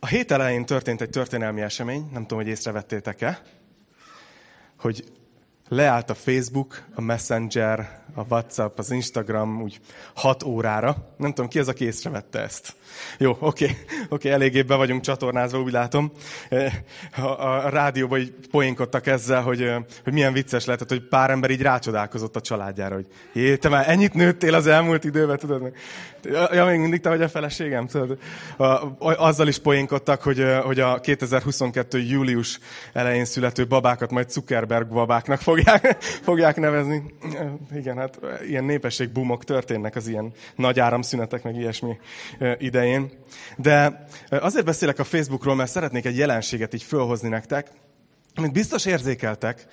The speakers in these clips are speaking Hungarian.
A hét elején történt egy történelmi esemény, nem tudom, hogy észrevettétek-e, hogy leállt a Facebook, a Messenger, a WhatsApp, az Instagram úgy hat órára. Nem tudom, ki az, aki észrevette ezt. Jó, oké, okay, okay, eléggé be vagyunk csatornázva, úgy látom. A, a, a rádióban így poénkodtak ezzel, hogy, hogy milyen vicces lehetett, hogy pár ember így rácsodálkozott a családjára, hogy jé, te már ennyit nőttél az elmúlt időben, tudod? Ja, még mindig te vagy a feleségem, tudod? Azzal is poénkodtak, hogy, hogy a 2022. július elején születő babákat majd Zuckerberg babáknak fogják, fogják nevezni. Igen, hát ilyen népességbumok történnek az ilyen nagy áramszünetek, meg ilyesmi idején. De azért beszélek a Facebookról, mert szeretnék egy jelenséget így fölhozni nektek, amit biztos érzékeltek,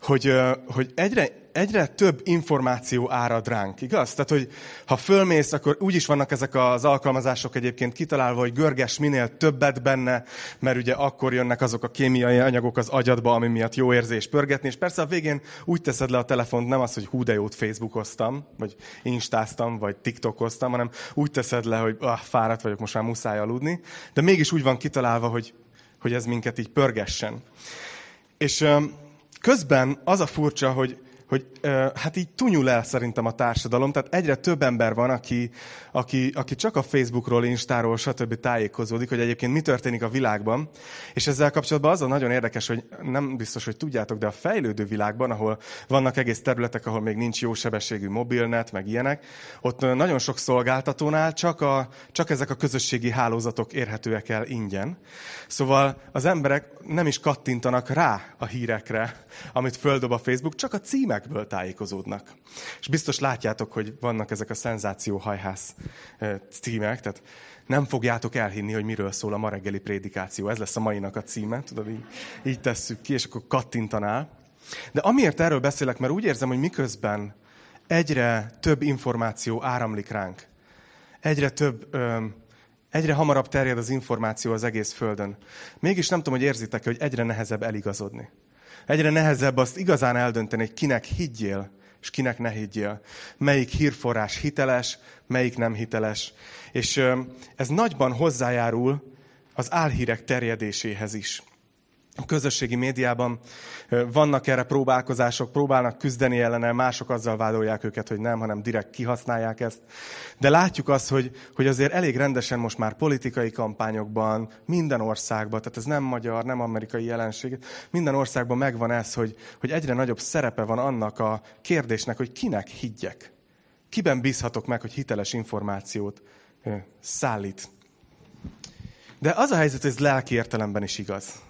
hogy, hogy egyre, egyre több információ árad ránk, igaz? Tehát, hogy ha fölmész, akkor úgy is vannak ezek az alkalmazások egyébként kitalálva, hogy görges minél többet benne, mert ugye akkor jönnek azok a kémiai anyagok az agyadba, ami miatt jó érzés pörgetni, és persze a végén úgy teszed le a telefont, nem az, hogy hú de jót Facebookoztam, vagy instáztam, vagy TikTokoztam, hanem úgy teszed le, hogy ah, fáradt vagyok, most már muszáj aludni, de mégis úgy van kitalálva, hogy, hogy ez minket így pörgessen. És Közben az a furcsa, hogy, hogy hát így tunyul el szerintem a társadalom, tehát egyre több ember van, aki, aki, aki csak a Facebookról, Instáról, stb. tájékozódik, hogy egyébként mi történik a világban. És ezzel kapcsolatban az a nagyon érdekes, hogy nem biztos, hogy tudjátok, de a fejlődő világban, ahol vannak egész területek, ahol még nincs jó sebességű mobilnet, meg ilyenek, ott nagyon sok szolgáltatónál csak, a, csak ezek a közösségi hálózatok érhetőek el ingyen. Szóval az emberek nem is kattintanak rá a hírekre, amit földob a Facebook, csak a címekből tájékozódnak. És biztos látjátok, hogy vannak ezek a szenzációhajhász címek, tehát nem fogjátok elhinni, hogy miről szól a ma reggeli prédikáció. Ez lesz a mainak a címe, tudod, így, így tesszük ki, és akkor kattintanál. De amiért erről beszélek, mert úgy érzem, hogy miközben egyre több információ áramlik ránk, egyre több, ö, egyre hamarabb terjed az információ az egész Földön. Mégis nem tudom, hogy érzitek hogy egyre nehezebb eligazodni. Egyre nehezebb azt igazán eldönteni, hogy kinek higgyél, és kinek ne higgyél. Melyik hírforrás hiteles, melyik nem hiteles. És ez nagyban hozzájárul az álhírek terjedéséhez is a közösségi médiában vannak erre próbálkozások, próbálnak küzdeni ellene, mások azzal vádolják őket, hogy nem, hanem direkt kihasználják ezt. De látjuk azt, hogy, hogy azért elég rendesen most már politikai kampányokban, minden országban, tehát ez nem magyar, nem amerikai jelenség, minden országban megvan ez, hogy, hogy egyre nagyobb szerepe van annak a kérdésnek, hogy kinek higgyek. Kiben bízhatok meg, hogy hiteles információt szállít. De az a helyzet, hogy ez lelki értelemben is igaz.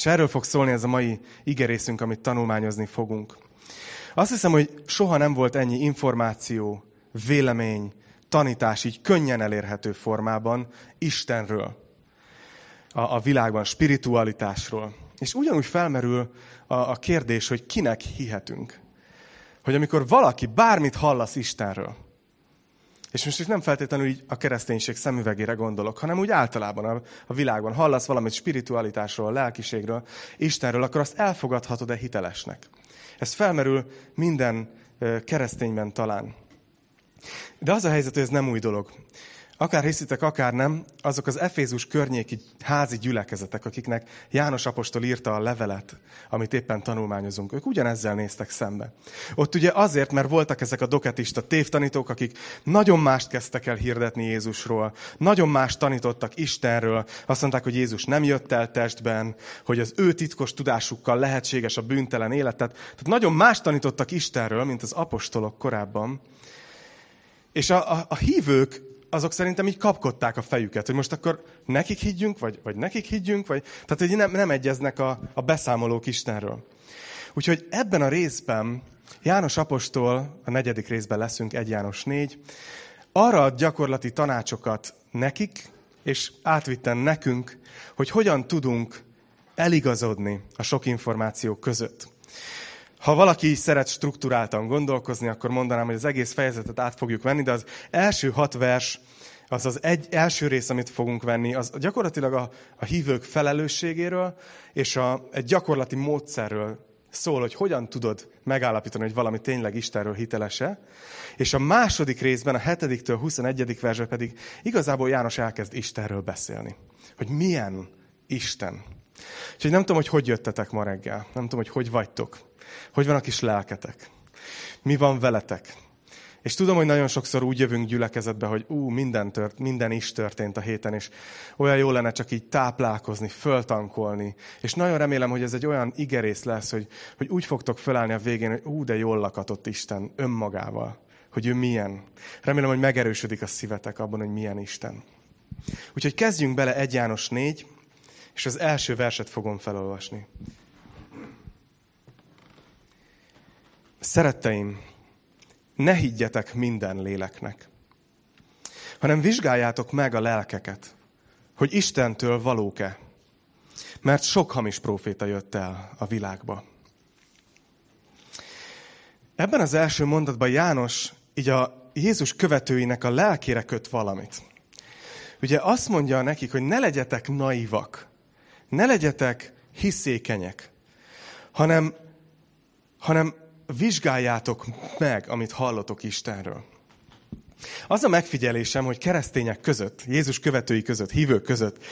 És erről fog szólni ez a mai igerészünk, amit tanulmányozni fogunk. Azt hiszem, hogy soha nem volt ennyi információ, vélemény, tanítás így könnyen elérhető formában Istenről, a, a világban, spiritualitásról. És ugyanúgy felmerül a, a kérdés, hogy kinek hihetünk. Hogy amikor valaki bármit hallasz Istenről, és most itt nem feltétlenül így a kereszténység szemüvegére gondolok, hanem úgy általában a, a világban hallasz valamit spiritualitásról, lelkiségről, Istenről, akkor azt elfogadhatod-e hitelesnek. Ez felmerül minden keresztényben talán. De az a helyzet, hogy ez nem új dolog. Akár hiszitek, akár nem, azok az Efézus környéki házi gyülekezetek, akiknek János apostol írta a levelet, amit éppen tanulmányozunk, ők ugyanezzel néztek szembe. Ott ugye azért, mert voltak ezek a doketista tévtanítók, akik nagyon mást kezdtek el hirdetni Jézusról, nagyon mást tanítottak Istenről, azt mondták, hogy Jézus nem jött el testben, hogy az ő titkos tudásukkal lehetséges a bűntelen életet. Tehát nagyon más tanítottak Istenről, mint az apostolok korábban. És a, a, a hívők azok szerintem így kapkodták a fejüket, hogy most akkor nekik higgyünk, vagy, vagy nekik higgyünk, vagy... Tehát, hogy nem, nem egyeznek a, a beszámolók Istenről. Úgyhogy ebben a részben János Apostol, a negyedik részben leszünk, 1 János 4, arra ad gyakorlati tanácsokat nekik, és átvitten nekünk, hogy hogyan tudunk eligazodni a sok információ között. Ha valaki szeret struktúráltan gondolkozni, akkor mondanám, hogy az egész fejezetet át fogjuk venni, de az első hat vers, az az egy első rész, amit fogunk venni, az gyakorlatilag a, a hívők felelősségéről és a, egy gyakorlati módszerről szól, hogy hogyan tudod megállapítani, hogy valami tényleg Istenről hitelese, és a második részben, a 7-től 21. versben pedig igazából János elkezd Istenről beszélni. Hogy milyen Isten. Úgyhogy nem tudom, hogy hogy jöttetek ma reggel. Nem tudom, hogy hogy vagytok. Hogy van a kis lelketek. Mi van veletek. És tudom, hogy nagyon sokszor úgy jövünk gyülekezetbe, hogy ú, minden, tört, minden is történt a héten, és olyan jó lenne csak így táplálkozni, föltankolni. És nagyon remélem, hogy ez egy olyan igerész lesz, hogy, hogy úgy fogtok fölállni a végén, hogy ú, de jól lakatott Isten önmagával, hogy ő milyen. Remélem, hogy megerősödik a szívetek abban, hogy milyen Isten. Úgyhogy kezdjünk bele 1 János 4, és az első verset fogom felolvasni. Szeretteim, ne higgyetek minden léleknek, hanem vizsgáljátok meg a lelkeket, hogy Istentől valók-e. Mert sok hamis próféta jött el a világba. Ebben az első mondatban János így a Jézus követőinek a lelkére köt valamit. Ugye azt mondja nekik, hogy ne legyetek naivak, ne legyetek hiszékenyek, hanem, hanem vizsgáljátok meg, amit hallotok Istenről. Az a megfigyelésem, hogy keresztények között, Jézus követői között, hívők között,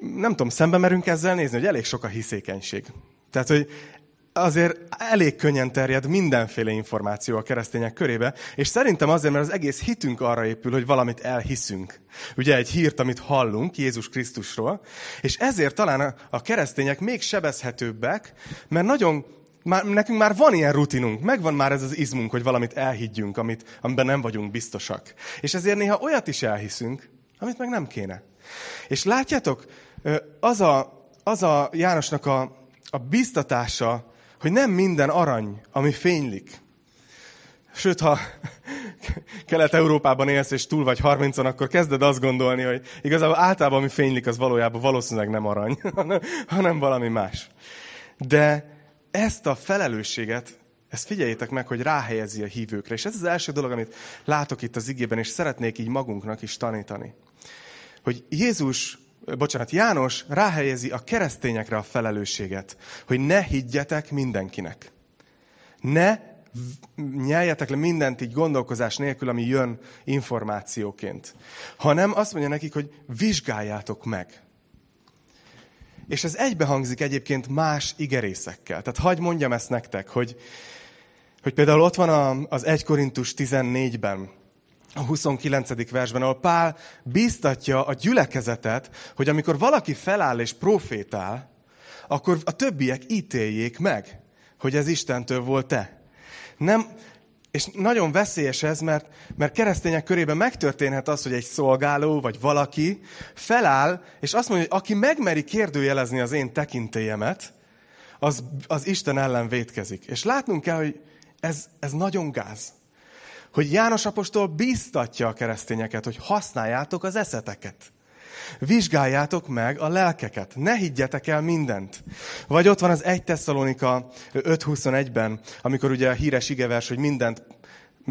nem tudom, szembe merünk ezzel nézni, hogy elég sok a hiszékenység. Tehát, hogy azért elég könnyen terjed mindenféle információ a keresztények körébe, és szerintem azért, mert az egész hitünk arra épül, hogy valamit elhiszünk. Ugye egy hírt, amit hallunk Jézus Krisztusról, és ezért talán a keresztények még sebezhetőbbek, mert nagyon már, nekünk már van ilyen rutinunk, megvan már ez az izmunk, hogy valamit elhiggyünk, amit, amiben nem vagyunk biztosak. És ezért néha olyat is elhiszünk, amit meg nem kéne. És látjátok, az a, az a Jánosnak a, a biztatása, hogy nem minden arany, ami fénylik. Sőt, ha Kelet-Európában élsz, és túl vagy 30-on, akkor kezded azt gondolni, hogy igazából általában ami fénylik, az valójában valószínűleg nem arany, hanem valami más. De ezt a felelősséget, ezt figyeljétek meg, hogy ráhelyezi a hívőkre. És ez az első dolog, amit látok itt az igében, és szeretnék így magunknak is tanítani. Hogy Jézus, bocsánat, János ráhelyezi a keresztényekre a felelősséget, hogy ne higgyetek mindenkinek. Ne nyeljetek le mindent így gondolkozás nélkül, ami jön információként. Hanem azt mondja nekik, hogy vizsgáljátok meg. És ez egybehangzik egyébként más igerészekkel. Tehát hagyd mondjam ezt nektek, hogy, hogy például ott van az 1 Korintus 14-ben, a 29. versben, ahol Pál bíztatja a gyülekezetet, hogy amikor valaki feláll és profétál, akkor a többiek ítéljék meg, hogy ez Istentől volt-e. Nem, és nagyon veszélyes ez, mert, mert keresztények körében megtörténhet az, hogy egy szolgáló vagy valaki feláll, és azt mondja, hogy aki megmeri kérdőjelezni az én tekintélyemet, az, az Isten ellen vétkezik. És látnunk kell, hogy ez, ez nagyon gáz. Hogy János apostol bíztatja a keresztényeket, hogy használjátok az eszeteket. Vizsgáljátok meg a lelkeket, ne higgyetek el mindent. Vagy ott van az 1 Tesszalonika 5.21-ben, amikor ugye a híres igevers, hogy mindent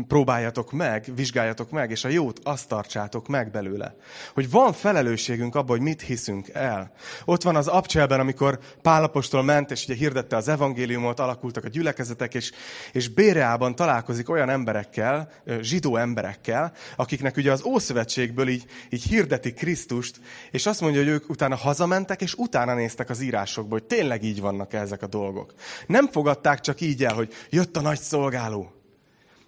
próbáljatok meg, vizsgáljatok meg, és a jót azt tartsátok meg belőle. Hogy van felelősségünk abban, hogy mit hiszünk el. Ott van az Abcselben, amikor Pálapostól ment, és ugye hirdette az evangéliumot, alakultak a gyülekezetek, és, és Béreában találkozik olyan emberekkel, zsidó emberekkel, akiknek ugye az Ószövetségből így, így hirdeti Krisztust, és azt mondja, hogy ők utána hazamentek, és utána néztek az írásokba, hogy tényleg így vannak ezek a dolgok. Nem fogadták csak így el, hogy jött a nagy szolgáló,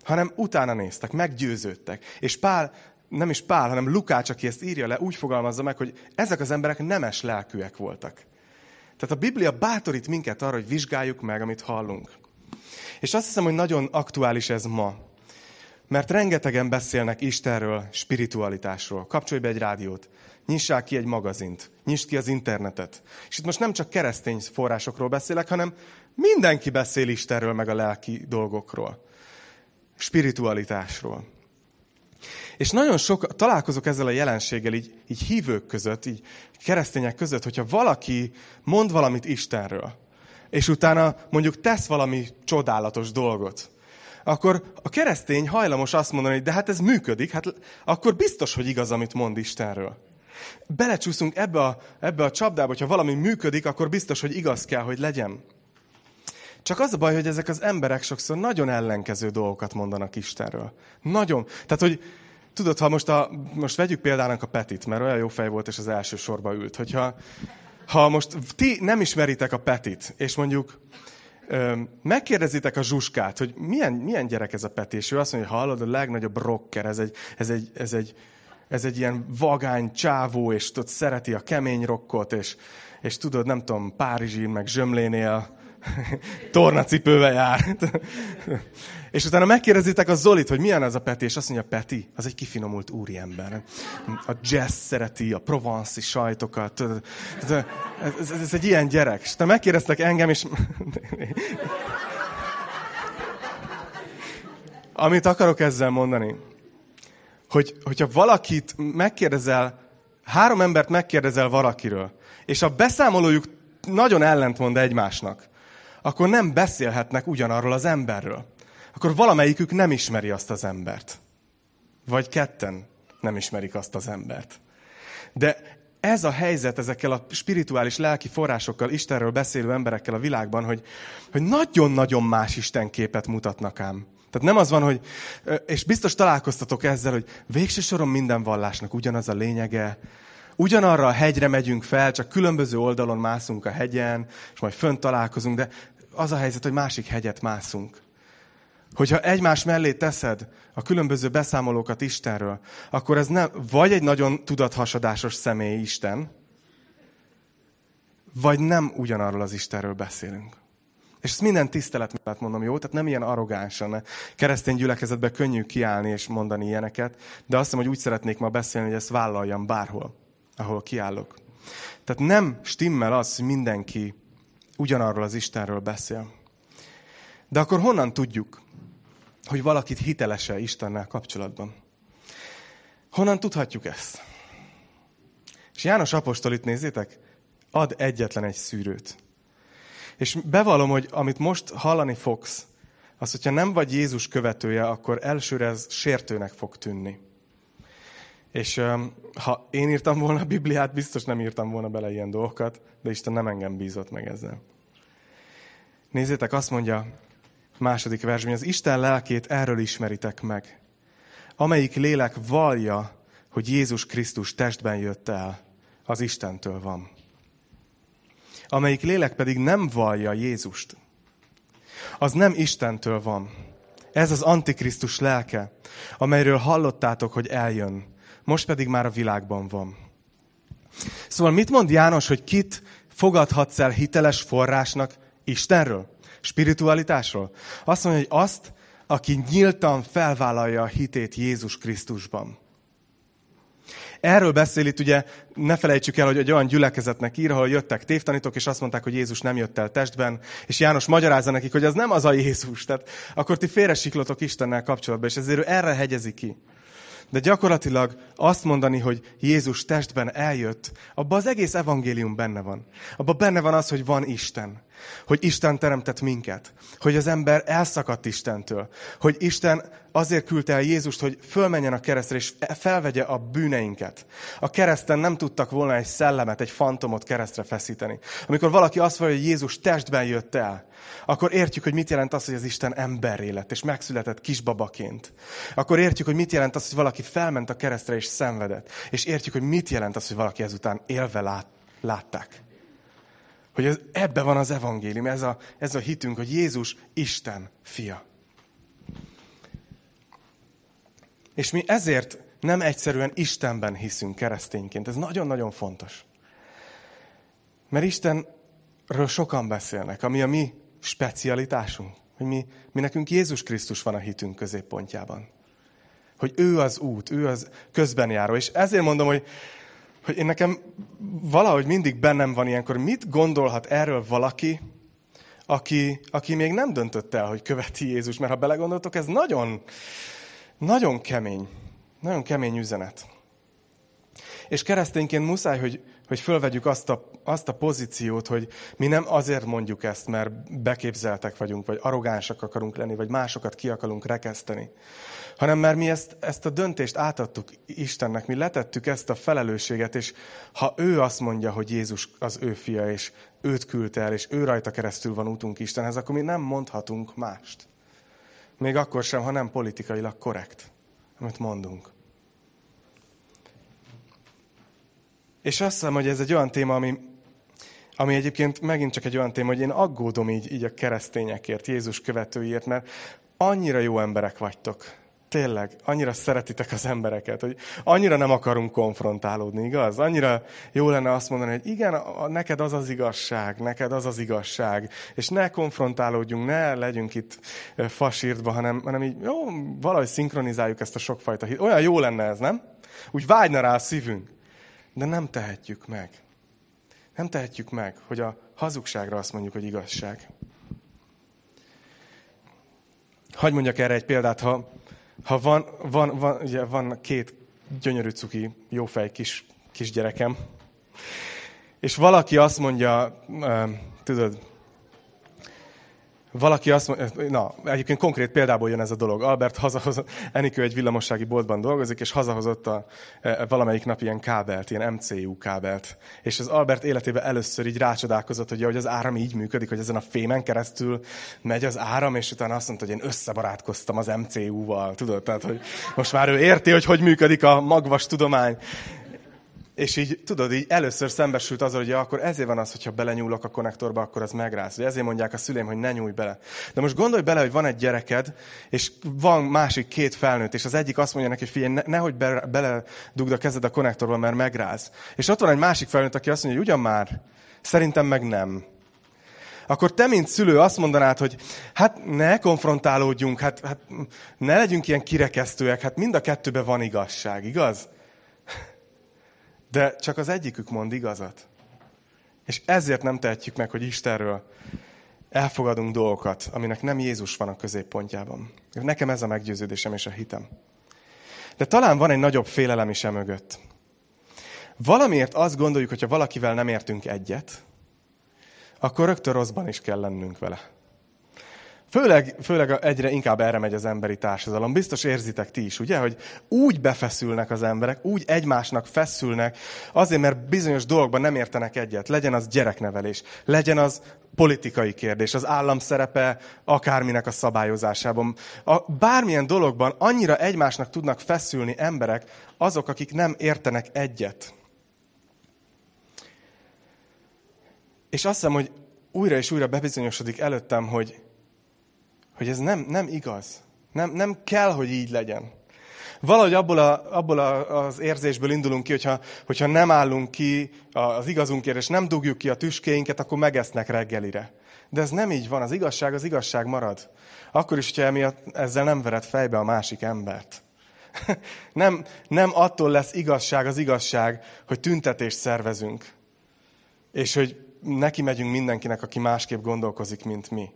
hanem utána néztek, meggyőződtek. És Pál, nem is Pál, hanem Lukács, aki ezt írja le, úgy fogalmazza meg, hogy ezek az emberek nemes lelkűek voltak. Tehát a Biblia bátorít minket arra, hogy vizsgáljuk meg, amit hallunk. És azt hiszem, hogy nagyon aktuális ez ma. Mert rengetegen beszélnek Istenről, spiritualitásról. Kapcsolj be egy rádiót, nyissák ki egy magazint, nyisd ki az internetet. És itt most nem csak keresztény forrásokról beszélek, hanem mindenki beszél Istenről, meg a lelki dolgokról spiritualitásról. És nagyon sok, találkozok ezzel a jelenséggel így, így hívők között, így keresztények között, hogyha valaki mond valamit Istenről, és utána mondjuk tesz valami csodálatos dolgot, akkor a keresztény hajlamos azt mondani, hogy de hát ez működik, hát akkor biztos, hogy igaz, amit mond Istenről. Belecsúszunk ebbe a, ebbe a csapdába, hogyha valami működik, akkor biztos, hogy igaz kell, hogy legyen. Csak az a baj, hogy ezek az emberek sokszor nagyon ellenkező dolgokat mondanak Istenről. Nagyon. Tehát, hogy tudod, ha most, a, most vegyük példának a Petit, mert olyan jó fej volt, és az első sorba ült. Hogyha ha most ti nem ismeritek a Petit, és mondjuk megkérdezitek a Zsuskát, hogy milyen, milyen gyerek ez a Peti, és ő azt mondja, hogy hallod, a legnagyobb rocker, ez egy, ez egy, ez egy, ez egy ilyen vagány csávó, és tudod, szereti a kemény rockot, és, és tudod, nem tudom, Párizsin, meg Zsömlénél tornacipővel jár. és utána megkérdezitek a Zolit, hogy milyen az a Peti, és azt mondja, Peti, az egy kifinomult úriember. A jazz szereti, a provanszi sajtokat. Ez, ez, ez egy ilyen gyerek. És te megkérdeztek engem, és... Amit akarok ezzel mondani, hogy, hogyha valakit megkérdezel, három embert megkérdezel valakiről, és a beszámolójuk nagyon ellentmond egymásnak, akkor nem beszélhetnek ugyanarról az emberről. Akkor valamelyikük nem ismeri azt az embert. Vagy ketten nem ismerik azt az embert. De ez a helyzet ezekkel a spirituális lelki forrásokkal, Istenről beszélő emberekkel a világban, hogy, hogy nagyon-nagyon más Istenképet mutatnak ám. Tehát nem az van, hogy, és biztos találkoztatok ezzel, hogy végső soron minden vallásnak ugyanaz a lényege, ugyanarra a hegyre megyünk fel, csak különböző oldalon mászunk a hegyen, és majd fönt találkozunk, de az a helyzet, hogy másik hegyet mászunk. Hogyha egymás mellé teszed a különböző beszámolókat Istenről, akkor ez nem, vagy egy nagyon tudathasadásos személy Isten, vagy nem ugyanarról az Istenről beszélünk. És ezt minden tisztelet mellett mondom, jó? Tehát nem ilyen arrogánsan, keresztény gyülekezetben könnyű kiállni és mondani ilyeneket, de azt hiszem, hogy úgy szeretnék ma beszélni, hogy ezt vállaljam bárhol, ahol kiállok. Tehát nem stimmel az, hogy mindenki ugyanarról az Istenről beszél. De akkor honnan tudjuk, hogy valakit hitelese Istennel kapcsolatban? Honnan tudhatjuk ezt? És János apostol itt nézzétek, ad egyetlen egy szűrőt. És bevallom, hogy amit most hallani fogsz, az, hogyha nem vagy Jézus követője, akkor elsőre ez sértőnek fog tűnni. És ha én írtam volna a Bibliát, biztos nem írtam volna bele ilyen dolgokat, de Isten nem engem bízott meg ezzel. Nézzétek, azt mondja második versben, az Isten lelkét erről ismeritek meg, amelyik lélek valja, hogy Jézus Krisztus testben jött el, az Istentől van. Amelyik lélek pedig nem vallja Jézust, az nem Istentől van. Ez az Antikrisztus lelke, amelyről hallottátok, hogy eljön, most pedig már a világban van. Szóval mit mond János, hogy kit fogadhatsz el hiteles forrásnak Istenről? Spiritualitásról? Azt mondja, hogy azt, aki nyíltan felvállalja a hitét Jézus Krisztusban. Erről beszél itt ugye, ne felejtsük el, hogy egy olyan gyülekezetnek ír, ahol jöttek tévtanítók, és azt mondták, hogy Jézus nem jött el testben, és János magyarázza nekik, hogy ez nem az a Jézus. Tehát akkor ti félresiklotok Istennel kapcsolatban, és ezért ő erre hegyezi ki. De gyakorlatilag azt mondani, hogy Jézus testben eljött, abban az egész evangélium benne van. Abban benne van az, hogy van Isten. Hogy Isten teremtett minket. Hogy az ember elszakadt Istentől. Hogy Isten azért küldte el Jézust, hogy fölmenjen a keresztre, és felvegye a bűneinket. A kereszten nem tudtak volna egy szellemet, egy fantomot keresztre feszíteni. Amikor valaki azt mondja, hogy Jézus testben jött el, akkor értjük, hogy mit jelent az, hogy az Isten emberré lett, és megszületett kisbabaként. Akkor értjük, hogy mit jelent az, hogy valaki felment a keresztre és szenvedett. És értjük, hogy mit jelent az, hogy valaki ezután élve lát, látták. Hogy ez, ebbe van az evangélium, ez a, ez a hitünk, hogy Jézus Isten fia. És mi ezért nem egyszerűen Istenben hiszünk keresztényként. Ez nagyon-nagyon fontos. Mert Istenről sokan beszélnek, ami a mi specialitásunk. Hogy mi, mi nekünk Jézus Krisztus van a hitünk középpontjában. Hogy ő az út, ő az közben járó. És ezért mondom, hogy, hogy én nekem valahogy mindig bennem van ilyenkor, mit gondolhat erről valaki, aki, aki még nem döntött el, hogy követi Jézus. Mert ha belegondoltok, ez nagyon, nagyon kemény. Nagyon kemény üzenet. És keresztényként muszáj, hogy, hogy fölvegyük azt a, azt a pozíciót, hogy mi nem azért mondjuk ezt, mert beképzeltek vagyunk, vagy arrogánsak akarunk lenni, vagy másokat ki akarunk rekeszteni, hanem mert mi ezt, ezt a döntést átadtuk Istennek, mi letettük ezt a felelősséget, és ha ő azt mondja, hogy Jézus az ő fia, és őt küldte el, és ő rajta keresztül van útunk Istenhez, akkor mi nem mondhatunk mást. Még akkor sem, ha nem politikailag korrekt, amit mondunk. És azt hiszem, hogy ez egy olyan téma, ami, ami egyébként megint csak egy olyan téma, hogy én aggódom így, így a keresztényekért, Jézus követőiért, mert annyira jó emberek vagytok. Tényleg, annyira szeretitek az embereket, hogy annyira nem akarunk konfrontálódni, igaz? Annyira jó lenne azt mondani, hogy igen, a, neked az az igazság, neked az az igazság, és ne konfrontálódjunk, ne legyünk itt fasírtba, hanem, hanem így jó, valahogy szinkronizáljuk ezt a sokfajta hit. Olyan jó lenne ez, nem? Úgy vágyna rá a szívünk. De nem tehetjük meg. Nem tehetjük meg, hogy a hazugságra azt mondjuk, hogy igazság. Hagy mondjak erre egy példát, ha, ha van, van, van, ugye van két gyönyörű cuki, jófej kis, kisgyerekem, és valaki azt mondja, tudod, valaki azt mondja, na, egyébként konkrét példából jön ez a dolog. Albert hazahozott, Enikő egy villamossági boltban dolgozik, és hazahozott a, e, valamelyik nap ilyen kábelt, ilyen MCU kábelt. És az Albert életében először így rácsodálkozott, hogy, hogy az áram így működik, hogy ezen a fémen keresztül megy az áram, és utána azt mondta, hogy én összebarátkoztam az MCU-val. Tudod, tehát, hogy most már ő érti, hogy hogy működik a magvas tudomány. És így, tudod, így először szembesült azzal, hogy ja, akkor ezért van az, hogyha belenyúlok a konnektorba, akkor az megráz. Hogy ezért mondják a szüleim, hogy ne nyújj bele. De most gondolj bele, hogy van egy gyereked, és van másik két felnőtt, és az egyik azt mondja neki, figyelj, ne, nehogy be, bele dugd a kezed a konnektorba, mert megráz. És ott van egy másik felnőtt, aki azt mondja, hogy ugyan már, szerintem meg nem. Akkor te, mint szülő azt mondanád, hogy hát ne konfrontálódjunk, hát, hát ne legyünk ilyen kirekesztőek, hát mind a kettőben van igazság, igaz? De csak az egyikük mond igazat. És ezért nem tehetjük meg, hogy Istenről elfogadunk dolgokat, aminek nem Jézus van a középpontjában. Nekem ez a meggyőződésem és a hitem. De talán van egy nagyobb félelem is emögött. Valamiért azt gondoljuk, hogy ha valakivel nem értünk egyet, akkor rögtön rosszban is kell lennünk vele. Főleg, főleg egyre inkább erre megy az emberi társadalom. Biztos érzitek ti is, ugye, hogy úgy befeszülnek az emberek, úgy egymásnak feszülnek, azért, mert bizonyos dolgokban nem értenek egyet. Legyen az gyereknevelés, legyen az politikai kérdés, az állam szerepe akárminek a szabályozásában. A bármilyen dologban annyira egymásnak tudnak feszülni emberek, azok, akik nem értenek egyet. És azt hiszem, hogy újra és újra bebizonyosodik előttem, hogy hogy ez nem, nem igaz. Nem, nem kell, hogy így legyen. Valahogy abból, a, abból a, az érzésből indulunk ki, hogyha, hogyha nem állunk ki az igazunkért, és nem dugjuk ki a tüskéinket, akkor megesznek reggelire. De ez nem így van. Az igazság az igazság marad. Akkor is, hogyha emiatt ezzel nem vered fejbe a másik embert. nem, nem attól lesz igazság az igazság, hogy tüntetést szervezünk. És hogy neki megyünk mindenkinek, aki másképp gondolkozik, mint mi.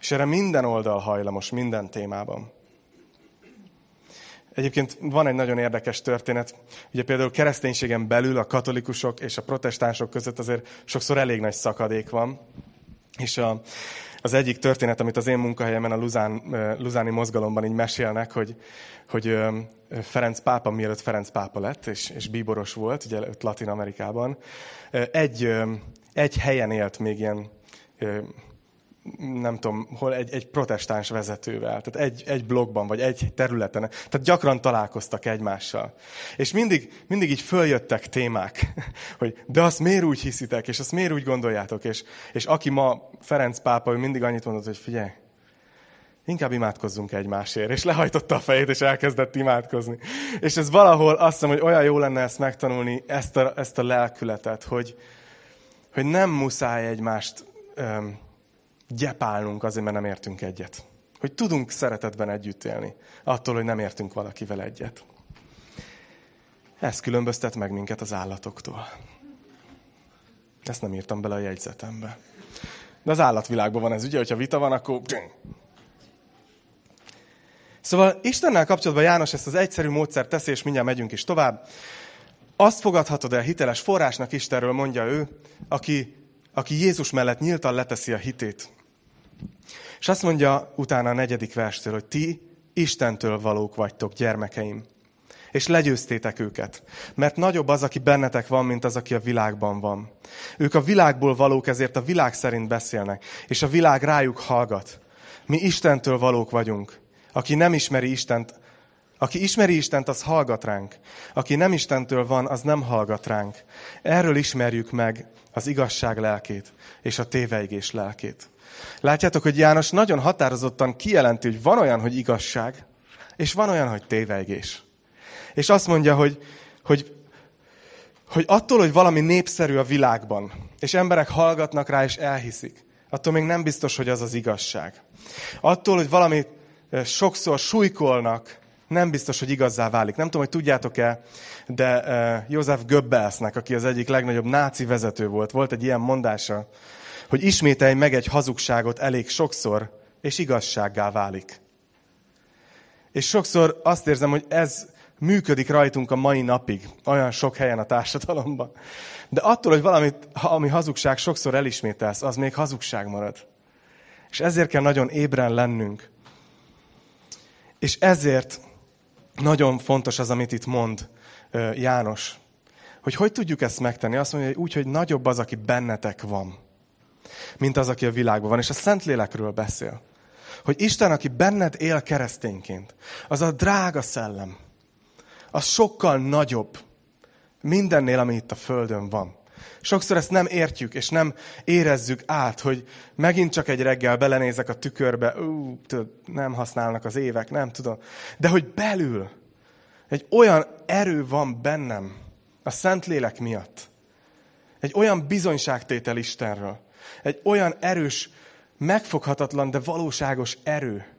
És erre minden oldal hajlamos, minden témában. Egyébként van egy nagyon érdekes történet. Ugye például kereszténységen belül a katolikusok és a protestánsok között azért sokszor elég nagy szakadék van. És a, az egyik történet, amit az én munkahelyemen a Luzán, Luzáni mozgalomban így mesélnek, hogy, hogy Ferenc pápa, mielőtt Ferenc pápa lett, és, és bíboros volt, ugye Latin Amerikában, egy, egy helyen élt még ilyen nem tudom, hol egy, egy protestáns vezetővel, tehát egy, egy blogban, vagy egy területen. Tehát gyakran találkoztak egymással. És mindig, mindig így följöttek témák, hogy de azt miért úgy hiszitek, és azt miért úgy gondoljátok, és, és aki ma Ferenc pápa, ő mindig annyit mondott, hogy figyelj, inkább imádkozzunk egymásért. És lehajtotta a fejét, és elkezdett imádkozni. És ez valahol azt hiszem, hogy olyan jó lenne ezt megtanulni, ezt a, ezt a lelkületet, hogy, hogy nem muszáj egymást öm, gyepálnunk azért, mert nem értünk egyet. Hogy tudunk szeretetben együtt élni, attól, hogy nem értünk valakivel egyet. Ez különböztet meg minket az állatoktól. Ezt nem írtam bele a jegyzetembe. De az állatvilágban van ez, ugye, hogyha vita van, akkor... Szóval Istennel kapcsolatban János ezt az egyszerű módszert teszi, és mindjárt megyünk is tovább. Azt fogadhatod el hiteles forrásnak Istenről, mondja ő, aki, aki Jézus mellett nyíltan leteszi a hitét. És azt mondja utána a negyedik verstől, hogy ti Istentől valók vagytok, gyermekeim. És legyőztétek őket. Mert nagyobb az, aki bennetek van, mint az, aki a világban van. Ők a világból valók, ezért a világ szerint beszélnek, és a világ rájuk hallgat. Mi Istentől valók vagyunk. Aki nem ismeri Istent, aki ismeri Istent, az hallgat ránk. Aki nem Istentől van, az nem hallgat ránk. Erről ismerjük meg az igazság lelkét és a téveigés lelkét. Látjátok, hogy János nagyon határozottan kijelenti, hogy van olyan, hogy igazság, és van olyan, hogy téveigés. És azt mondja, hogy, hogy, hogy attól, hogy valami népszerű a világban, és emberek hallgatnak rá, és elhiszik, attól még nem biztos, hogy az az igazság. Attól, hogy valamit sokszor súlykolnak, nem biztos, hogy igazzá válik. Nem tudom, hogy tudjátok-e, de József Goebbelsnek, aki az egyik legnagyobb náci vezető volt, volt egy ilyen mondása, hogy ismételj meg egy hazugságot elég sokszor, és igazsággá válik. És sokszor azt érzem, hogy ez működik rajtunk a mai napig, olyan sok helyen a társadalomban. De attól, hogy valamit, ami hazugság sokszor elismételsz, az még hazugság marad. És ezért kell nagyon ébren lennünk. És ezért nagyon fontos az, amit itt mond János. Hogy hogy tudjuk ezt megtenni? Azt mondja, hogy úgy, hogy nagyobb az, aki bennetek van, mint az, aki a világban van. És a Szentlélekről beszél. Hogy Isten, aki benned él keresztényként, az a drága szellem, az sokkal nagyobb mindennél, ami itt a Földön van. Sokszor ezt nem értjük, és nem érezzük át, hogy megint csak egy reggel belenézek a tükörbe, ú, tudod, nem használnak az évek, nem tudom. De hogy belül egy olyan erő van bennem a Szentlélek miatt. Egy olyan bizonyságtétel Istenről. Egy olyan erős, megfoghatatlan, de valóságos erő,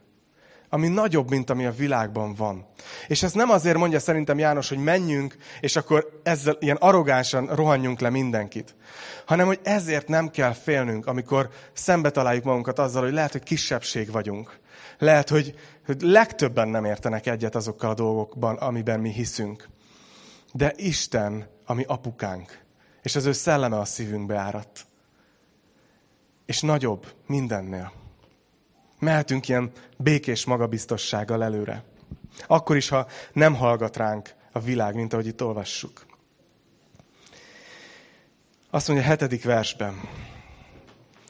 ami nagyobb, mint ami a világban van. És ez nem azért mondja szerintem János, hogy menjünk, és akkor ezzel ilyen arrogánsan rohanjunk le mindenkit, hanem hogy ezért nem kell félnünk, amikor szembe találjuk magunkat azzal, hogy lehet, hogy kisebbség vagyunk. Lehet, hogy, hogy legtöbben nem értenek egyet azokkal a dolgokban, amiben mi hiszünk. De Isten, ami apukánk, és az ő szelleme a szívünkbe áradt. És nagyobb mindennél. Mehetünk ilyen békés magabiztossággal előre. Akkor is, ha nem hallgat ránk a világ, mint ahogy itt olvassuk. Azt mondja a hetedik versben.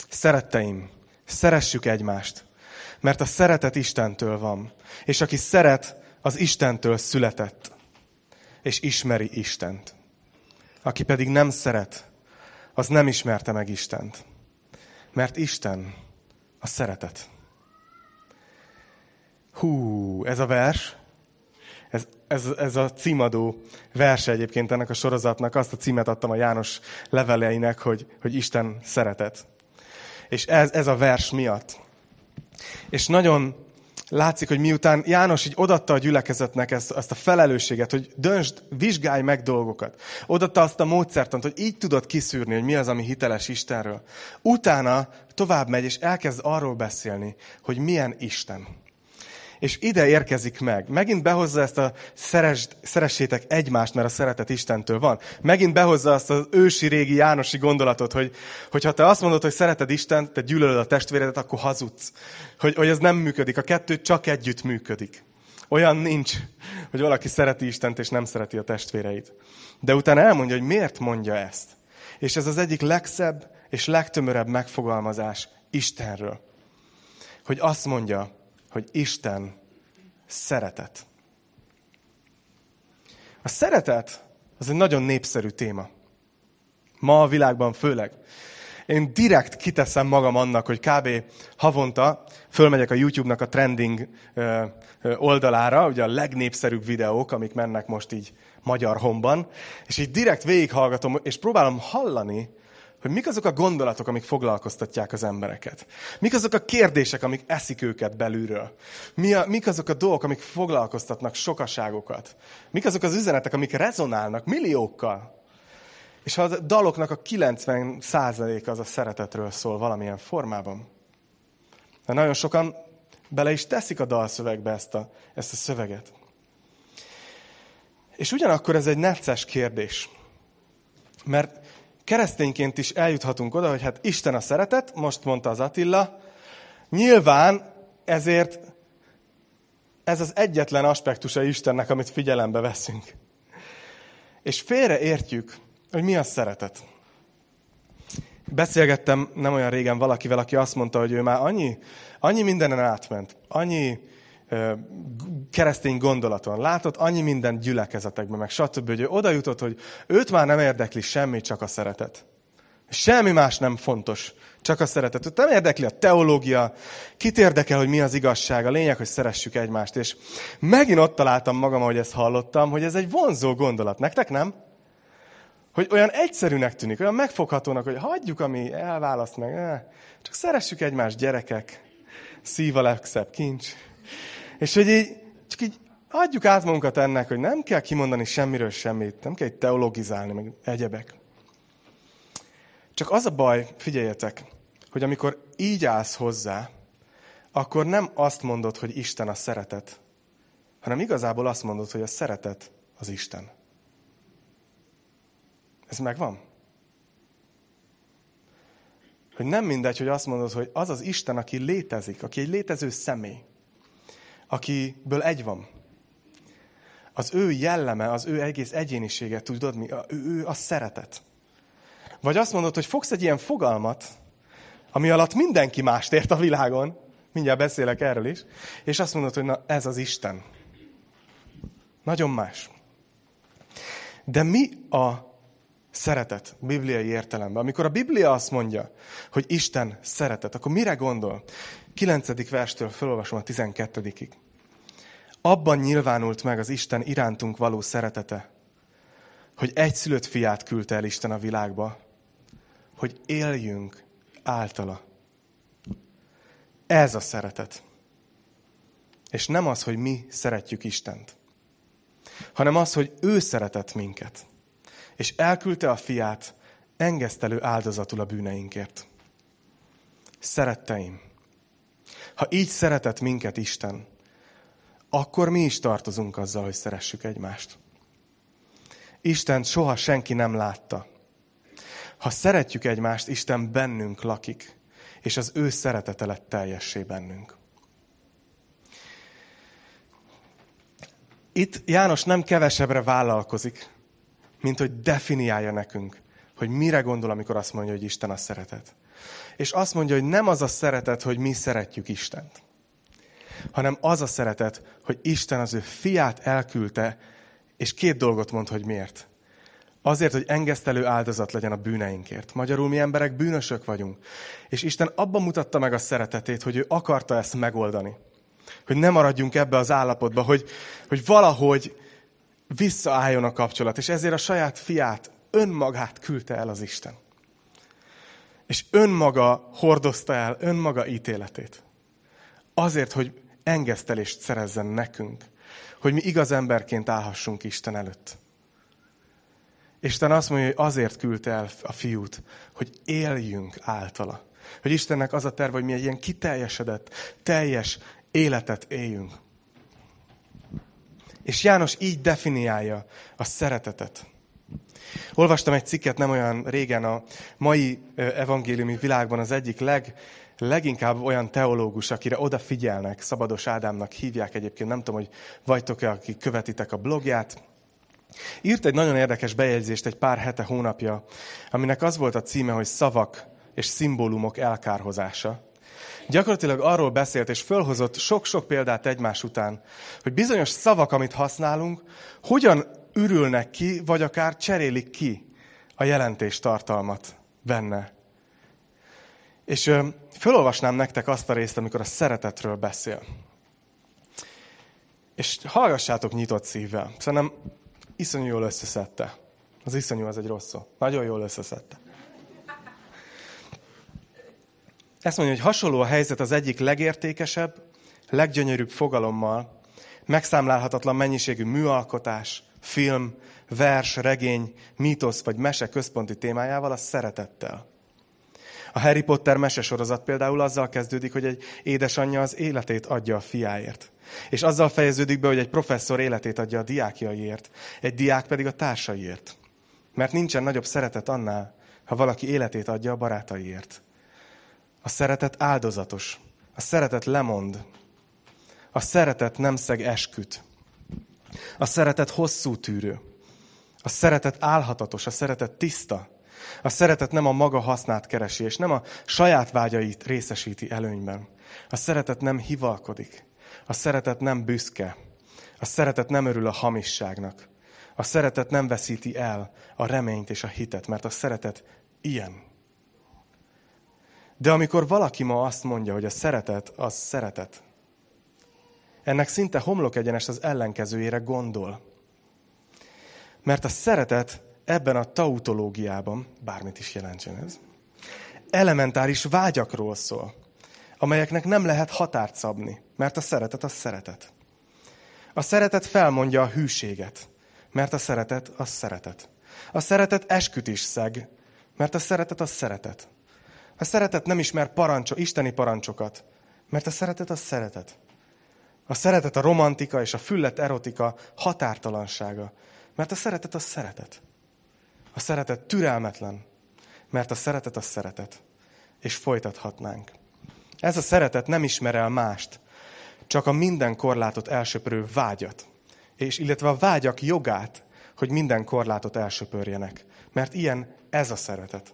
Szeretteim, szeressük egymást, mert a szeretet Istentől van, és aki szeret, az Istentől született, és ismeri Istent. Aki pedig nem szeret, az nem ismerte meg Istent, mert Isten a szeretet. Hú, ez a vers, ez, ez, ez a címadó verse egyébként ennek a sorozatnak, azt a címet adtam a János leveleinek, hogy, hogy Isten szeretet. És ez, ez a vers miatt. És nagyon látszik, hogy miután János így odatta a gyülekezetnek ezt, ezt a felelősséget, hogy döntsd, vizsgálj meg dolgokat. Odatta azt a módszertant, hogy így tudod kiszűrni, hogy mi az, ami hiteles Istenről. Utána tovább megy, és elkezd arról beszélni, hogy milyen Isten és ide érkezik meg. Megint behozza ezt a szeresd, szeressétek egymást, mert a szeretet Istentől van. Megint behozza azt az ősi, régi Jánosi gondolatot, hogy, hogy ha te azt mondod, hogy szereted Istent, te gyűlölöd a testvéredet, akkor hazudsz. Hogy, hogy ez nem működik. A kettő csak együtt működik. Olyan nincs, hogy valaki szereti Istent, és nem szereti a testvéreit. De utána elmondja, hogy miért mondja ezt. És ez az egyik legszebb és legtömörebb megfogalmazás Istenről. Hogy azt mondja, hogy Isten szeretet. A szeretet az egy nagyon népszerű téma. Ma a világban főleg. Én direkt kiteszem magam annak, hogy kb. havonta fölmegyek a YouTube-nak a trending oldalára, ugye a legnépszerűbb videók, amik mennek most így magyar homban, és így direkt végighallgatom, és próbálom hallani, hogy mik azok a gondolatok, amik foglalkoztatják az embereket. Mik azok a kérdések, amik eszik őket belülről. Mi a, mik azok a dolgok, amik foglalkoztatnak sokaságokat. Mik azok az üzenetek, amik rezonálnak milliókkal. És a daloknak a 90%-a az a szeretetről szól valamilyen formában. De nagyon sokan bele is teszik a dalszövegbe ezt a, ezt a szöveget. És ugyanakkor ez egy necces kérdés. Mert keresztényként is eljuthatunk oda, hogy hát Isten a szeretet, most mondta az Attila, nyilván ezért ez az egyetlen aspektusa Istennek, amit figyelembe veszünk. És félre értjük, hogy mi a szeretet. Beszélgettem nem olyan régen valakivel, aki azt mondta, hogy ő már annyi, annyi mindenen átment, annyi keresztény gondolaton látott, annyi minden gyülekezetekben, meg stb., hogy ő oda jutott, hogy őt már nem érdekli semmi, csak a szeretet. Semmi más nem fontos, csak a szeretet. Őt nem érdekli a teológia, kit érdekel, hogy mi az igazság, a lényeg, hogy szeressük egymást. És megint ott találtam magam, ahogy ezt hallottam, hogy ez egy vonzó gondolat. Nektek nem? Hogy olyan egyszerűnek tűnik, olyan megfoghatónak, hogy hagyjuk, ami elválaszt meg. Eh, csak szeressük egymást, gyerekek. Szív a legszebb kincs. És hogy így, csak így adjuk át magunkat ennek, hogy nem kell kimondani semmiről semmit, nem kell egy teologizálni, meg egyebek. Csak az a baj, figyeljetek, hogy amikor így állsz hozzá, akkor nem azt mondod, hogy Isten a szeretet, hanem igazából azt mondod, hogy a szeretet az Isten. Ez megvan? Hogy nem mindegy, hogy azt mondod, hogy az az Isten, aki létezik, aki egy létező személy, akiből egy van. Az ő jelleme, az ő egész egyénisége, tudod mi? Ő, ő a szeretet. Vagy azt mondod, hogy fogsz egy ilyen fogalmat, ami alatt mindenki mást ért a világon, mindjárt beszélek erről is, és azt mondod, hogy na ez az Isten. Nagyon más. De mi a szeretet bibliai értelemben? Amikor a Biblia azt mondja, hogy Isten szeretet, akkor mire gondol? 9. verstől felolvasom a 12-ig. Abban nyilvánult meg az Isten irántunk való szeretete, hogy egy szülött fiát küldte el Isten a világba, hogy éljünk általa. Ez a szeretet. És nem az, hogy mi szeretjük Istent, hanem az, hogy ő szeretett minket. És elküldte a fiát engesztelő áldozatul a bűneinkért. Szeretteim, ha így szeretett minket Isten, akkor mi is tartozunk azzal, hogy szeressük egymást. Isten soha senki nem látta. Ha szeretjük egymást, Isten bennünk lakik, és az ő szeretete lett teljessé bennünk. Itt János nem kevesebbre vállalkozik, mint hogy definiálja nekünk, hogy mire gondol, amikor azt mondja, hogy Isten a szeretet. És azt mondja, hogy nem az a szeretet, hogy mi szeretjük Istent, hanem az a szeretet, hogy Isten az ő fiát elküldte, és két dolgot mond, hogy miért. Azért, hogy engesztelő áldozat legyen a bűneinkért. Magyarul mi emberek bűnösök vagyunk. És Isten abban mutatta meg a szeretetét, hogy ő akarta ezt megoldani. Hogy ne maradjunk ebbe az állapotba, hogy, hogy valahogy visszaálljon a kapcsolat. És ezért a saját fiát, önmagát küldte el az Isten. És önmaga hordozta el önmaga ítéletét. Azért, hogy engesztelést szerezzen nekünk. Hogy mi igaz emberként állhassunk Isten előtt. Isten azt mondja, hogy azért küldte el a fiút, hogy éljünk általa. Hogy Istennek az a terv, hogy mi egy ilyen kiteljesedett, teljes életet éljünk. És János így definiálja a szeretetet. Olvastam egy cikket nem olyan régen a mai evangéliumi világban az egyik leg, leginkább olyan teológus, akire odafigyelnek, Szabados Ádámnak hívják egyébként, nem tudom, hogy vagytok-e, akik követitek a blogját, Írt egy nagyon érdekes bejegyzést egy pár hete, hónapja, aminek az volt a címe, hogy szavak és szimbólumok elkárhozása. Gyakorlatilag arról beszélt, és fölhozott sok-sok példát egymás után, hogy bizonyos szavak, amit használunk, hogyan ürülnek ki, vagy akár cserélik ki a jelentés tartalmat benne. És ö, fölolvasnám nektek azt a részt, amikor a szeretetről beszél. És hallgassátok nyitott szívvel. Szerintem iszonyú jól összeszedte. Az iszonyú az egy rossz szó. Nagyon jól összeszedte. Ezt mondja, hogy hasonló a helyzet az egyik legértékesebb, leggyönyörűbb fogalommal, megszámlálhatatlan mennyiségű műalkotás, film, vers, regény, mítosz vagy mese központi témájával, a szeretettel. A Harry Potter mesesorozat például azzal kezdődik, hogy egy édesanyja az életét adja a fiáért. És azzal fejeződik be, hogy egy professzor életét adja a diákjaiért, egy diák pedig a társaiért. Mert nincsen nagyobb szeretet annál, ha valaki életét adja a barátaiért. A szeretet áldozatos. A szeretet lemond. A szeretet nem szeg esküt. A szeretet hosszú tűrő. A szeretet álhatatos, a szeretet tiszta. A szeretet nem a maga hasznát keresi, és nem a saját vágyait részesíti előnyben. A szeretet nem hivalkodik. A szeretet nem büszke. A szeretet nem örül a hamisságnak. A szeretet nem veszíti el a reményt és a hitet, mert a szeretet ilyen. De amikor valaki ma azt mondja, hogy a szeretet az szeretet, ennek szinte homlok egyenes az ellenkezőjére gondol. Mert a szeretet ebben a tautológiában, bármit is jelentsen ez, elementáris vágyakról szól, amelyeknek nem lehet határt szabni, mert a szeretet az szeretet. A szeretet felmondja a hűséget, mert a szeretet az szeretet. A szeretet esküt is szeg, mert a szeretet az szeretet. A szeretet nem ismer parancsok, isteni parancsokat, mert a szeretet az szeretet. A szeretet a romantika és a füllet erotika határtalansága, mert a szeretet az szeretet. A szeretet türelmetlen, mert a szeretet az szeretet. És folytathatnánk. Ez a szeretet nem ismer el mást, csak a minden korlátot elsöpörő vágyat, és illetve a vágyak jogát, hogy minden korlátot elsöpörjenek. Mert ilyen ez a szeretet.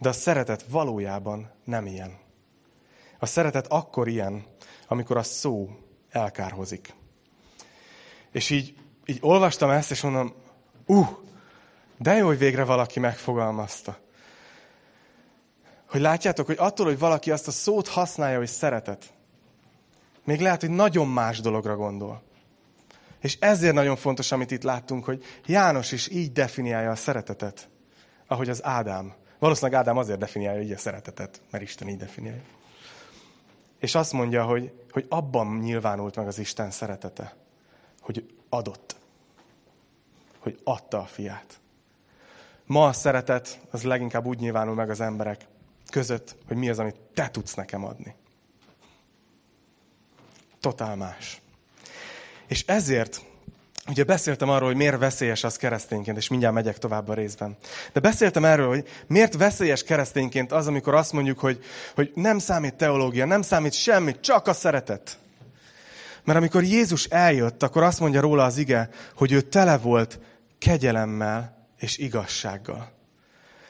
De a szeretet valójában nem ilyen. A szeretet akkor ilyen, amikor a szó elkárhozik. És így, így olvastam ezt, és mondom, uh, de jó, hogy végre valaki megfogalmazta. Hogy látjátok, hogy attól, hogy valaki azt a szót használja, hogy szeretet, még lehet, hogy nagyon más dologra gondol. És ezért nagyon fontos, amit itt láttunk, hogy János is így definiálja a szeretetet, ahogy az Ádám. Valószínűleg Ádám azért definiálja így a szeretetet, mert Isten így definiálja. És azt mondja, hogy, hogy abban nyilvánult meg az Isten szeretete, hogy adott. Hogy adta a fiát. Ma a szeretet az leginkább úgy nyilvánul meg az emberek között, hogy mi az, amit te tudsz nekem adni. Totál más. És ezért Ugye beszéltem arról, hogy miért veszélyes az keresztényként, és mindjárt megyek tovább a részben. De beszéltem erről, hogy miért veszélyes keresztényként az, amikor azt mondjuk, hogy, hogy nem számít teológia, nem számít semmi, csak a szeretet. Mert amikor Jézus eljött, akkor azt mondja róla az ige, hogy ő tele volt kegyelemmel és igazsággal.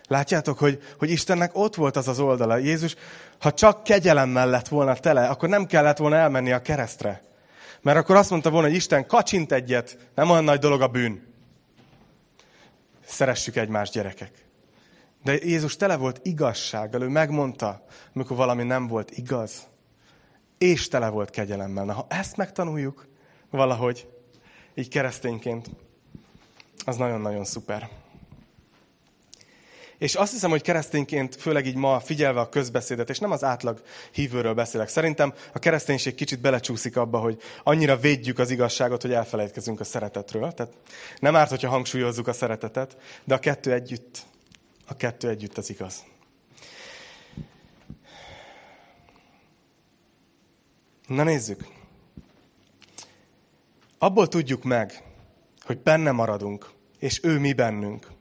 Látjátok, hogy, hogy Istennek ott volt az az oldala. Jézus, ha csak kegyelemmel lett volna tele, akkor nem kellett volna elmenni a keresztre. Mert akkor azt mondta volna, hogy Isten kacsint egyet, nem olyan nagy dolog a bűn. Szeressük egymást, gyerekek. De Jézus tele volt igazsággal, ő megmondta, amikor valami nem volt igaz, és tele volt kegyelemmel. Na, ha ezt megtanuljuk valahogy, így keresztényként, az nagyon-nagyon szuper. És azt hiszem, hogy keresztényként, főleg így ma figyelve a közbeszédet, és nem az átlag hívőről beszélek. Szerintem a kereszténység kicsit belecsúszik abba, hogy annyira védjük az igazságot, hogy elfelejtkezünk a szeretetről. Tehát nem árt, hogyha hangsúlyozzuk a szeretetet, de a kettő együtt, a kettő együtt az igaz. Na nézzük. Abból tudjuk meg, hogy benne maradunk, és ő mi bennünk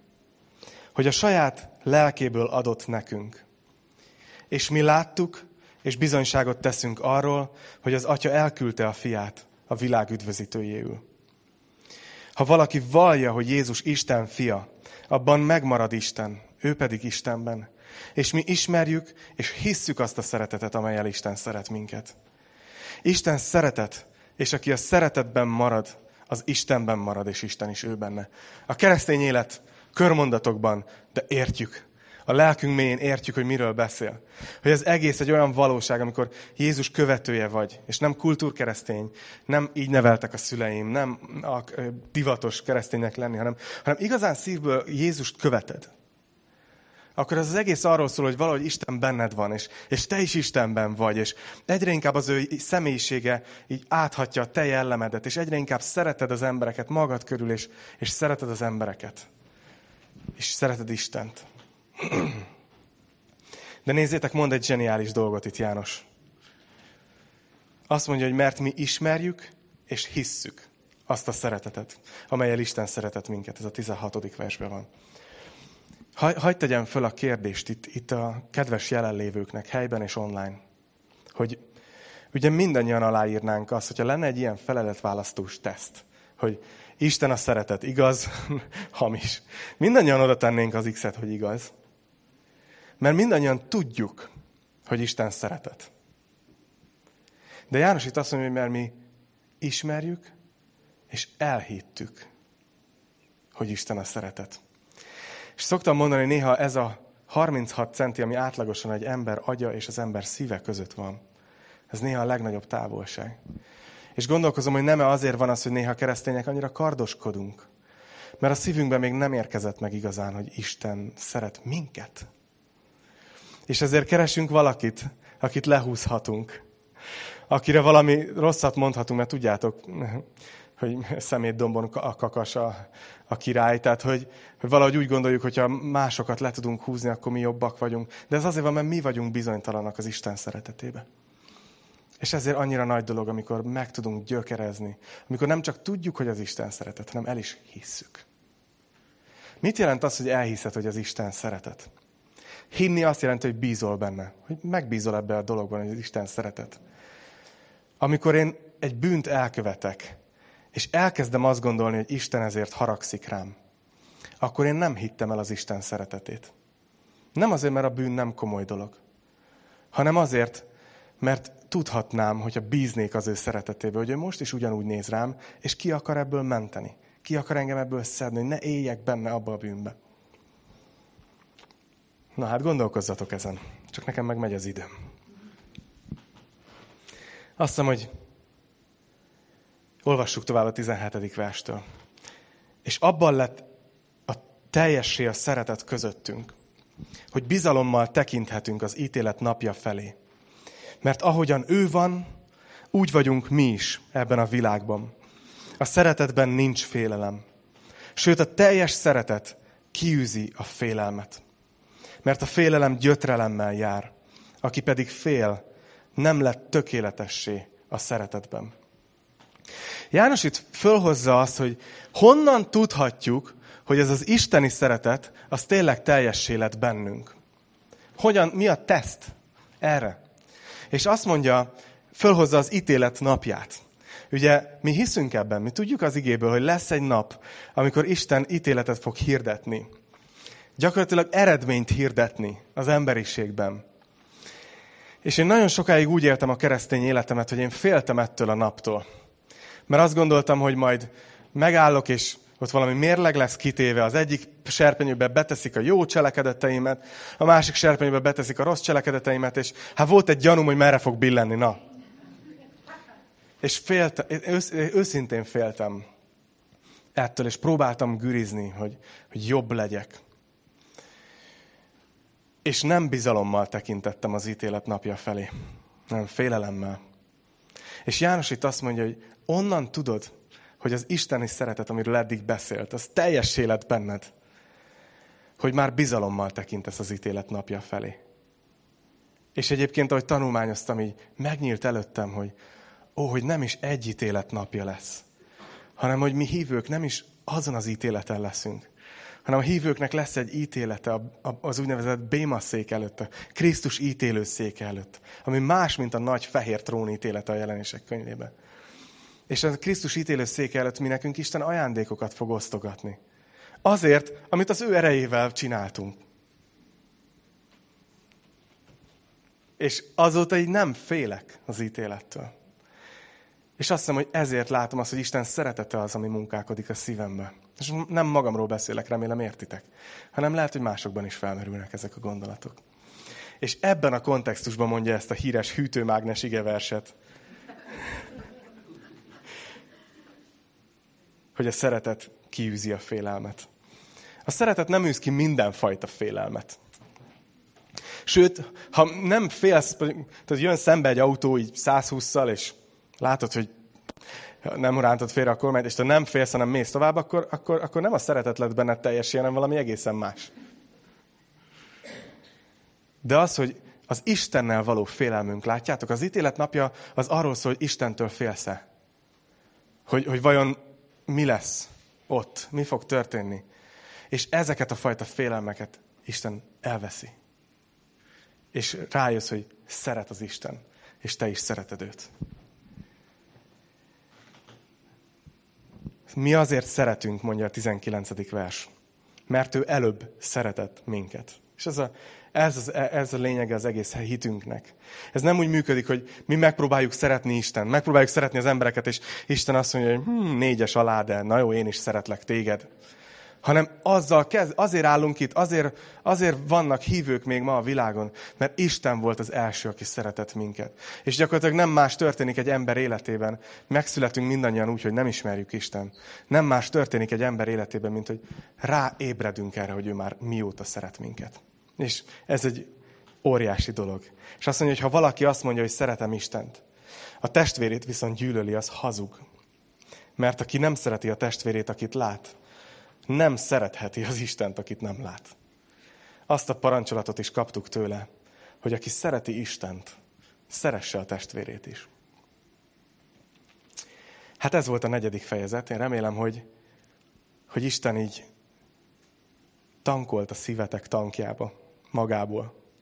hogy a saját lelkéből adott nekünk. És mi láttuk, és bizonyságot teszünk arról, hogy az Atya elküldte a fiát a világ üdvözítőjéül. Ha valaki vallja, hogy Jézus Isten fia, abban megmarad Isten, ő pedig Istenben. És mi ismerjük, és hisszük azt a szeretetet, amelyel Isten szeret minket. Isten szeretet, és aki a szeretetben marad, az Istenben marad, és Isten is ő benne. A keresztény élet körmondatokban, de értjük. A lelkünk mélyén értjük, hogy miről beszél. Hogy ez egész egy olyan valóság, amikor Jézus követője vagy, és nem kultúrkeresztény, nem így neveltek a szüleim, nem a divatos kereszténynek lenni, hanem, hanem igazán szívből Jézust követed. Akkor ez az egész arról szól, hogy valahogy Isten benned van, és, és te is Istenben vagy, és egyre inkább az ő személyisége így áthatja a te jellemedet, és egyre inkább szereted az embereket magad körül, és, és szereted az embereket és szereted Istent. De nézzétek, mond egy zseniális dolgot itt János. Azt mondja, hogy mert mi ismerjük és hisszük azt a szeretetet, amelyel Isten szeretett minket. Ez a 16. versben van. Hagy tegyem föl a kérdést itt, itt a kedves jelenlévőknek, helyben és online, hogy ugye mindannyian aláírnánk azt, hogyha lenne egy ilyen feleletválasztós teszt, hogy Isten a szeretet, igaz, hamis. Mindannyian oda tennénk az X-et, hogy igaz. Mert mindannyian tudjuk, hogy Isten szeretet. De János itt azt mondja, hogy mert mi ismerjük, és elhittük, hogy Isten a szeretet. És szoktam mondani, hogy néha ez a 36 centi, ami átlagosan egy ember agya és az ember szíve között van, ez néha a legnagyobb távolság. És gondolkozom, hogy nem -e azért van az, hogy néha keresztények annyira kardoskodunk. Mert a szívünkben még nem érkezett meg igazán, hogy Isten szeret minket. És ezért keresünk valakit, akit lehúzhatunk. Akire valami rosszat mondhatunk, mert tudjátok, hogy szemétdombon a kakas a, a király. Tehát, hogy, hogy valahogy úgy gondoljuk, hogyha másokat le tudunk húzni, akkor mi jobbak vagyunk. De ez azért van, mert mi vagyunk bizonytalanak az Isten szeretetébe. És ezért annyira nagy dolog, amikor meg tudunk gyökerezni. Amikor nem csak tudjuk, hogy az Isten szeretet, hanem el is hisszük. Mit jelent az, hogy elhiszed, hogy az Isten szeretet? Hinni azt jelenti, hogy bízol benne. Hogy megbízol ebbe a dologban, hogy az Isten szeretet. Amikor én egy bűnt elkövetek, és elkezdem azt gondolni, hogy Isten ezért haragszik rám, akkor én nem hittem el az Isten szeretetét. Nem azért, mert a bűn nem komoly dolog, hanem azért, mert tudhatnám, hogyha bíznék az ő szeretetébe, hogy ő most is ugyanúgy néz rám, és ki akar ebből menteni. Ki akar engem ebből szedni, hogy ne éljek benne abba a bűnbe. Na hát gondolkozzatok ezen. Csak nekem meg megy az idő. Azt hiszem, hogy olvassuk tovább a 17. verstől. És abban lett a teljessé a szeretet közöttünk, hogy bizalommal tekinthetünk az ítélet napja felé. Mert ahogyan ő van, úgy vagyunk mi is ebben a világban. A szeretetben nincs félelem. Sőt, a teljes szeretet kiűzi a félelmet. Mert a félelem gyötrelemmel jár, aki pedig fél, nem lett tökéletessé a szeretetben. János itt fölhozza azt, hogy honnan tudhatjuk, hogy ez az isteni szeretet, az tényleg teljessé lett bennünk. Hogyan, mi a teszt erre? És azt mondja, fölhozza az ítélet napját. Ugye mi hiszünk ebben, mi tudjuk az igéből, hogy lesz egy nap, amikor Isten ítéletet fog hirdetni. Gyakorlatilag eredményt hirdetni az emberiségben. És én nagyon sokáig úgy éltem a keresztény életemet, hogy én féltem ettől a naptól. Mert azt gondoltam, hogy majd megállok, és ott valami mérleg lesz kitéve, az egyik serpenyőbe beteszik a jó cselekedeteimet, a másik serpenyőbe beteszik a rossz cselekedeteimet, és hát volt egy gyanúm, hogy merre fog billenni, na. És féltem, ősz, őszintén féltem ettől, és próbáltam gürizni, hogy, hogy jobb legyek. És nem bizalommal tekintettem az ítélet napja felé, nem félelemmel. És János itt azt mondja, hogy onnan tudod, hogy az isteni szeretet, amiről eddig beszélt, az teljes élet benned, hogy már bizalommal tekintesz az ítélet napja felé. És egyébként, ahogy tanulmányoztam, így megnyílt előttem, hogy ó, hogy nem is egy ítélet napja lesz, hanem hogy mi hívők nem is azon az ítéleten leszünk, hanem a hívőknek lesz egy ítélete az úgynevezett Béma szék előtt, a Krisztus ítélő szék előtt, ami más, mint a nagy fehér trón ítélete a jelenések könyvében. És a Krisztus ítélő szék előtt mi nekünk Isten ajándékokat fog osztogatni. Azért, amit az ő erejével csináltunk. És azóta így nem félek az ítélettől. És azt hiszem, hogy ezért látom azt, hogy Isten szeretete az, ami munkálkodik a szívembe. És nem magamról beszélek, remélem értitek, hanem lehet, hogy másokban is felmerülnek ezek a gondolatok. És ebben a kontextusban mondja ezt a híres hűtőmágnes igeverset, hogy a szeretet kiűzi a félelmet. A szeretet nem űz ki mindenfajta félelmet. Sőt, ha nem félsz, tehát jön szembe egy autó így 120-szal, és látod, hogy nem rántod félre a kormányt, és te nem félsz, hanem mész tovább, akkor, akkor, akkor nem a szeretet lett benned teljesen, hanem valami egészen más. De az, hogy az Istennel való félelmünk, látjátok, az ítélet napja az arról szól, hogy Istentől félsz-e. Hogy, hogy vajon mi lesz ott, mi fog történni. És ezeket a fajta félelmeket Isten elveszi. És rájössz, hogy szeret az Isten, és te is szereted őt. Mi azért szeretünk, mondja a 19. vers. Mert ő előbb szeretett minket. És ez a, ez, az, ez a lényege az egész hitünknek. Ez nem úgy működik, hogy mi megpróbáljuk szeretni Isten, megpróbáljuk szeretni az embereket, és Isten azt mondja, hogy hm, négyes alá, de na jó, én is szeretlek téged hanem azzal kezd, azért állunk itt, azért, azért vannak hívők még ma a világon, mert Isten volt az első, aki szeretett minket. És gyakorlatilag nem más történik egy ember életében. Megszületünk mindannyian úgy, hogy nem ismerjük Isten. Nem más történik egy ember életében, mint hogy ráébredünk erre, hogy ő már mióta szeret minket. És ez egy óriási dolog. És azt mondja, hogy ha valaki azt mondja, hogy szeretem Istent, a testvérét viszont gyűlöli, az hazug. Mert aki nem szereti a testvérét, akit lát, nem szeretheti az Istent, akit nem lát. Azt a parancsolatot is kaptuk tőle, hogy aki szereti Istent, szeresse a testvérét is. Hát ez volt a negyedik fejezet. Én remélem, hogy, hogy Isten így tankolt a szívetek tankjába, Mogábua.